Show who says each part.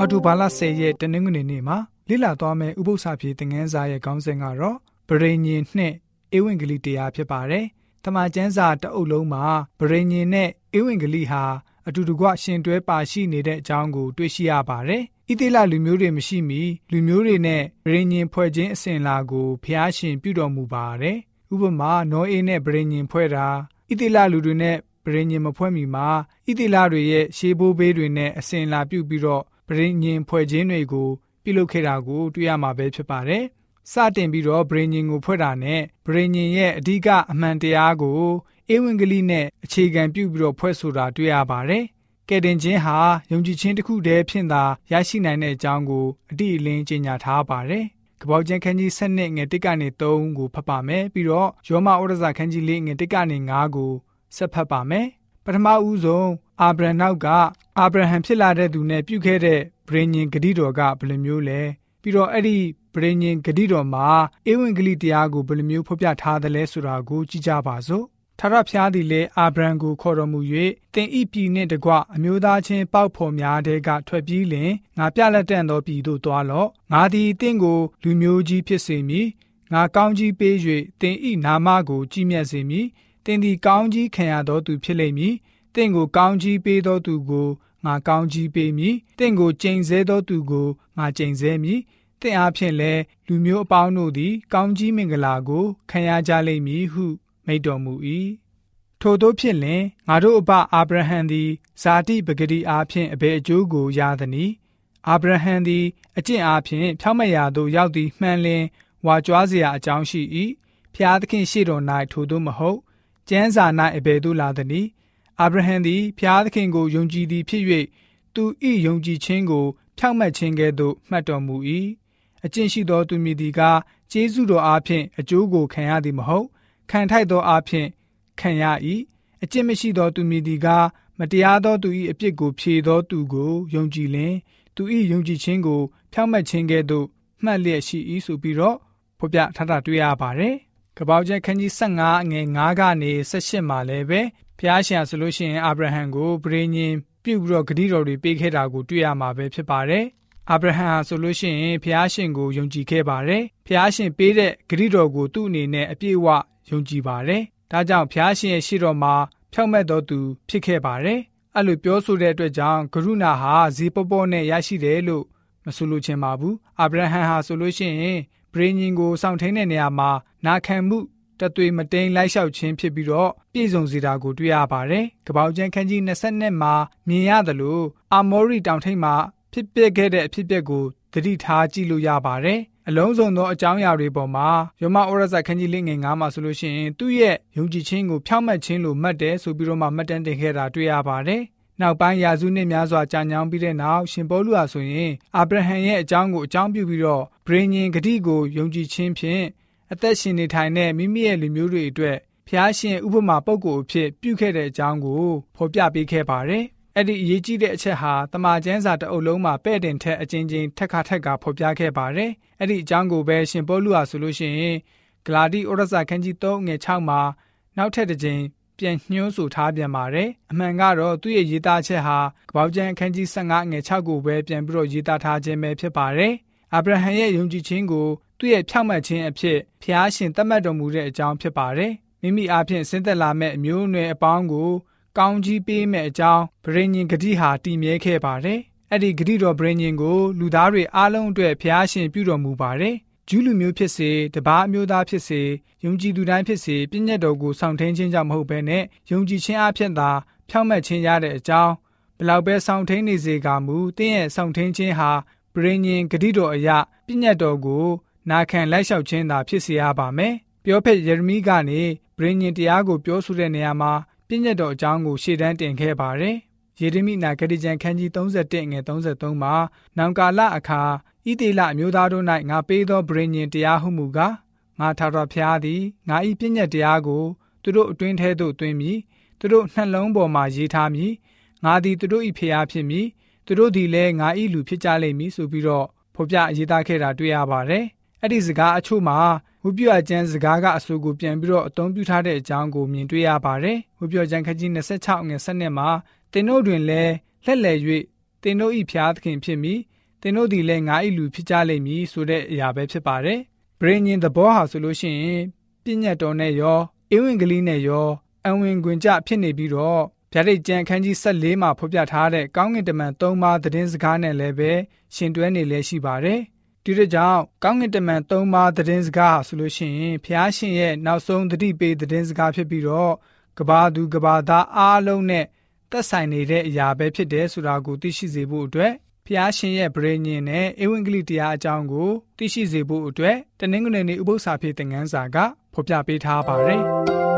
Speaker 1: အော်တိုဘာလ10ရက်တနင်္ဂနွေနေ့မှာလေ့လာသွားမယ့်ဥပုသ္စာပြေသင်ခန်းစာရဲ့ခေါင်းစဉ်ကတော့ဗရိညင်နှင့်ဧဝံဂေလိတရားဖြစ်ပါတယ်။တမန်ကျမ်းစာတအုပ်လုံးမှာဗရိညင်နဲ့ဧဝံဂေလိဟာအတူတကွရှင်တွဲပါရှိနေတဲ့အကြောင်းကို တွေ့ရှိရပါတယ်။ဣသေလလူမျိုးတွေမရှိမီလူမျိုးတွေနဲ့ဗရိညင်ဖွဲ့ခြင်းအစဉ်လာကိုဖျားရှင်ပြုတော်မူပါတယ်။ဥပမာနောအေးနဲ့ဗရိညင်ဖွဲ့တာဣသေလလူတွေနဲ့ဗရိညင်မဖွဲ့မီမှာဣသေလတွေရဲ့ရှေးဘိုးဘေးတွေနဲ့အစဉ်လာပြုပြီးတော့ ဗရိညင်ဖွဲ့ခြင်းတွေကိုပြုလုပ်ခဲ့တာကိုတွေ့ရမှာပဲဖြစ်ပါတယ်။စတင်ပြီးတော့ဗရိညင်ကိုဖွဲ့တာနဲ့ဗရိညင်ရဲ့အဓိကအမှန်တရားကိုဧဝံဂေလိနဲ့အခြေခံပြုပြီးတော့ဖွဲ့ဆိုတာတွေ့ရပါတယ်။ကယ်တင်ခြင်းဟာယုံကြည်ခြင်းတစ်ခုတည်းဖြင့်သာရရှိနိုင်တဲ့အကြောင်းကိုအတိအလင်းကြေညာထားပါတယ်။ကပောက်ကျန်ခန်းကြီး7ငွေ1ကနေ3ကိုဖတ်ပါမယ်ပြီးတော့ယောမဩရစာခန်းကြီး4ငွေ1ကနေ5ကိုဆက်ဖတ်ပါမယ် ပထမဦးဆုံးအာဗြဟံနောက်ကအာဗြဟံဖြစ်လာတဲ့သူနဲ့ပြုခဲ့တဲ့ဗြိဉ္ဉ်ဂတိတော်ကဘယ်လိုမျိုးလဲပြီးတော့အဲ့ဒီဗြိဉ္ဉ်ဂတိတော်မှာဧဝံဂေလိတရားကိုဘယ်လိုမျိုးဖော်ပြထားသလဲဆိုတာကိုကြည့်ကြပါစို့ထာဝရဘုရားသည်လည်းအာဗြဟံကိုခေါ်တော်မူ၍သင်ဤပြည်နှင့်တကွအမျိုးသားချင်းပေါက်ဖော်များတဲ့ကထွက်ပြေးလင်ငါပြလက်တန့်သောပြည်သို့သွားလော့ငါသည်တင့်ကိုလူမျိုးကြီးဖြစ်စေမည်ငါကောင်းကြီးပေး၍သင်ဤနာမကိုကြီးမြတ်စေမည် တင်သည်ကောင်းကြီးခံရသောသူဖြစ်လိမ့်မည်။တင့်ကိုကောင်းကြီးပေးသောသူကိုငါကောင်းကြီးပေးမည်။တင့်ကိုကျိန်ဆဲသောသူကိုငါကျိန်ဆဲမည်။တင့်အားဖြင့်လည်းလူမျိုးအပေါင်းတို့သည်ကောင်းကြီးမင်္ဂလာကိုခံရကြလိမ့်မည်ဟုမိန့်တော်မူ၏။ထို့သောဖြစ်လင်ငါတို့အဘအာဗြဟံသည်ဇာတိပဂတိအားဖြင့်အဘယ်အကျိုးကိုရသနည်း။အာဗြဟံသည်အကျင့်အားဖြင့်ဖြောင့်မတ်ရာသို့ရောက်သည်မှန်လင်ဝါကြွားเสียအကြောင်းရှိ၏။ဖျားသခင်ရှေ့တော်၌ထို့သောမဟုတ် ကျမ်းစာ၌အဘယ်သို့လာသနည်းအာဗြဟံသည်ဖျားသခင်ကိုယုံကြည်သည်ဖြစ်၍သူ၏ယုံကြည်ခြင်းကိုဖြောင့်မတ်ခြင်းကဲ့သို့မှတ်တော်မူ၏အကျင့်ရှိသောသူမည်သည်ကကျေးဇူးတော်အားဖြင့်အကျိုးကိုခံရသည်မဟုတ်ခံထိုက်သောအားဖြင့်ခံရ၏အကျင့်မရှိသောသူမည်သည်ကမတရားသောသူ၏အပြစ်ကိုဖြေသောသူကိုယုံကြည်လင်သူ၏ယုံကြည်ခြင်းကိုဖြောင့်မတ်ခြင်းကဲ့သို့မှတ်လျက်ရှိ၏ဆိုပြီးတော့ဖော်ပြထားတာတွေ့ရပါတယ် ကပောက်ကျက်ခန်းကြီး15အငယ်9ကနေ18မှာလည်းပဲဖျားရှင်ဆိုလို့ရှိရင်အာဗြဟံကိုဗြေညင်ပြုတ်ပြီးတော့ဂတိတော်တွေပေးခဲ့တာကိုတွေ့ရမှာပဲဖြစ်ပါတယ်အာဗြဟံဟာဆိုလို့ရှိရင်ဖျားရှင်ကိုယုံကြည်ခဲ့ပါတယ်ဖျားရှင်ပေးတဲ့ဂတိတော်ကိုသူ့အနေနဲ့အပြည့်အဝယုံကြည်ပါတယ်ဒါကြောင့်ဖျားရှင်ရဲ့ရှိတော်မှာဖြောက်မဲ့တော်သူဖြစ်ခဲ့ပါတယ်အဲ့လိုပြောဆိုတဲ့အတွက်ကြောင့်ကရုဏာဟာဇီးပေါ်ပေါ်နဲ့ရရှိတယ်လို့မဆိုလိုချင်ပါဘူးအာဗြဟံဟာဆိုလို့ရှိရင် ဗြေညင်ကိုစောင့်ထိန်တဲ့နေရာမှာနာခံမှုတသွေမတိန်လိုက်လျှောက်ခြင်းဖြစ်ပြီးတော့ပြည့်စုံစေတာကိုတွေ့ရပါတယ်။ကပောက်ကျန်းခန်းကြီး20မှာမြင်ရတယ်လို့အာမောရီတောင်ထိပ်မှာဖြစ်ပျက်ခဲ့တဲ့အဖြစ်အပျက်ကိုသတိထားကြည့်လို့ရပါတယ်။အလုံးစုံသောအကြောင်းအရာတွေပေါ်မှာယောမဩရဇခန်းကြီးလေးငယ်9မှာဆိုလို့ရှိရင်သူ့ရဲ့ယုံကြည်ခြင်းကိုဖြောင့်မတ်ခြင်းလို့မှတ်တယ်ဆိုပြီးတော့မှမှတ်တမ်းတင်ခဲ့တာတွေ့ရပါတယ်။ နောက်ပိုင်းရာစုနှစ်များစွာကြာညောင်းပြီးတဲ့နောက်ရှင်ပေါလုဟာဆိုရင်အာဗြဟံရဲ့အကြောင်းကိုအကြောင်းပြုပြီးတော့ဗြိဉ္ဉ်ဂတိကိုယုံကြည်ခြင်းဖြင့်အသက်ရှင်နေထိုင်တဲ့မိမိရဲ့လူမျိုးတွေအတွက်ဖျားရှင်ဥပမာပုံကိုအဖြစ်ပြုခဲ့တဲ့အကြောင်းကိုဖော်ပြပေးခဲ့ပါတယ်။အဲ့ဒီအရေးကြီးတဲ့အချက်ဟာတမန်ကျမ်းစာတအုပ်လုံးမှာပဲ့တင်ထက်အချင်းချင်းထက်ခါထက်ကဖော်ပြခဲ့ပါတယ်။အဲ့ဒီအကြောင်းကိုပဲရှင်ပေါလုဟာဆိုလို့ရှိရင်ဂလာတိဩရစာခန်းကြီး3ငွေ6မှာနောက်ထပ်တစ်ကြိမ် ပြန်ညှိုးဆိုထားပြန်ပါတယ်။အမှန်ကတော့သူ့ရဲ့ရေးသားချက်ဟာကပောက်ကျန်အခန်းကြီး15ငွေ6ကိုပဲပြန်ပြီးတော့ရေးသားထားခြင်းပဲဖြစ်ပါတယ်။အာဗြဟံရဲ့ယုံကြည်ခြင်းကိုသူ့ရဲ့ဖြောင့်မတ်ခြင်းအဖြစ်ဖျားရှင်သတ်မှတ်တော်မူတဲ့အကြောင်းဖြစ်ပါတယ်။မိမိအားဖြင့်ဆင်းသက်လာမဲ့အမျိုးအနွယ်အပေါင်းကိုကောင်းကြီးပေးမဲ့အကြောင်းဗြိဉ္ဉ်ဂတိဟာတည်မြဲခဲ့ပါတယ်။အဲ့ဒီဂတိတော်ဗြိဉ္ဉ်ကိုလူသားတွေအားလုံးအတွက်ဖျားရှင်ပြုတော်မူပါတယ်။ ဂျူးလူမျိုးဖြစ်စေတပားအမျိုးသားဖြစ်စေယုံကြည်သူတိုင်းဖြစ်စေပြည့်ညတ်တော်ကိုဆောင်ထင်းခြင်းကြောင့်မဟုတ်ဘဲနဲ့ယုံကြည်ခြင်းအဖြစ်သာဖြောင့်မတ်ခြင်းရတဲ့အကြောင်းဘလောက်ပဲဆောင်ထင်းနေစေကမူတင်းရဲ့ဆောင်ထင်းခြင်းဟာဗြိဉ္ဉ်ဂတိတော်အရာပြည့်ညတ်တော်ကိုနာခံလိုက်လျှောက်ခြင်းသာဖြစ်စေရပါမယ်။ပြောဖက်ယေရမိကနေဗြိဉ္ဉ်တရားကိုပြောဆိုတဲ့နေရာမှာပြည့်ညတ်တော်အကြောင်းကိုရှေ့တန်းတင်ခဲ့ပါတယ်။ယေရမိနာဂတိကျမ်းခန်းကြီး31ငွေ33မှာနောင်ကာလအခါ ဣတိလအမျိုးသားတို့၌ငါပေးသောဗြိဉ္ဉ်တရားဟုမူကားငါထာဝရဘုရားသည်ငါ၏ပြည့်ညတ်တရားကိုသူတို့အတွင်းထဲသို့သွင်းမည်သူတို့နှလုံးပေါ်မှာရေးထားမည်ငါသည်သူတို့၏ဖျားဖြစ်မည်သူတို့သည်လည်းငါ၏လူဖြစ်ကြလိမ့်မည်ဆိုပြီးတော့ဖော်ပြရေးသားခဲ့တာတွေ့ရပါတယ်အဲ့ဒီစကားအချို့မှာဝိပယကျမ်းစကားကအဆိုကိုပြန်ပြီးတော့အသုံးပြုထားတဲ့အကြောင်းကိုမြင်တွေ့ရပါတယ်။ဝိပယကျမ်းခန်းကြီး26ငွေ7မှာသင်တို့တွင်လည်းလက်လည်၍သင်တို့ဤဖျားသခင်ဖြစ်မိ သင်တို့ဒီလည်းငါဤလူဖြစ်ကြလိမ့်မည်ဆိုတဲ့အရာပဲဖြစ်ပါတယ်ဗြိညင်သဘောဟာဆိုလို့ရှိရင်ပြည့်ညတ်တော်နဲ့ရောဧဝံဂေလိနဲ့ရောအဝင်ခွင်ကြဖြစ်နေပြီးတော့ဗျာဒိတ်ကျမ်းခန်းကြီး14မှာဖော်ပြထားတဲ့ကောင်းကင်တမန်၃ပါးသတင်းစကားနဲ့လည်းပဲရှင်တွဲနေလဲရှိပါတယ်။ဒီတဲ့ကြောင့်ကောင်းကင်တမန်၃ပါးသတင်းစကားဆိုလို့ရှိရင်ဖျားရှင်ရဲ့နောက်ဆုံးတတိပေးသတင်းစကားဖြစ်ပြီးတော့ကဘာသူကဘာသားအားလုံးနဲ့သက်ဆိုင်နေတဲ့အရာပဲဖြစ်တယ်ဆိုတာကိုသိရှိစေဖို့အတွက် ဖျားရှင်ရဲ့ဗြေညင်နဲ့ဧဝံဂေလိတရားအကြောင်းကိုသိရှိစေဖို့အတွက်တနင်္ဂနွေနေ့ဥပုသ္စာဖြစ်တဲ့ငန်းစာကဖော်ပြပေးထားပါတယ်။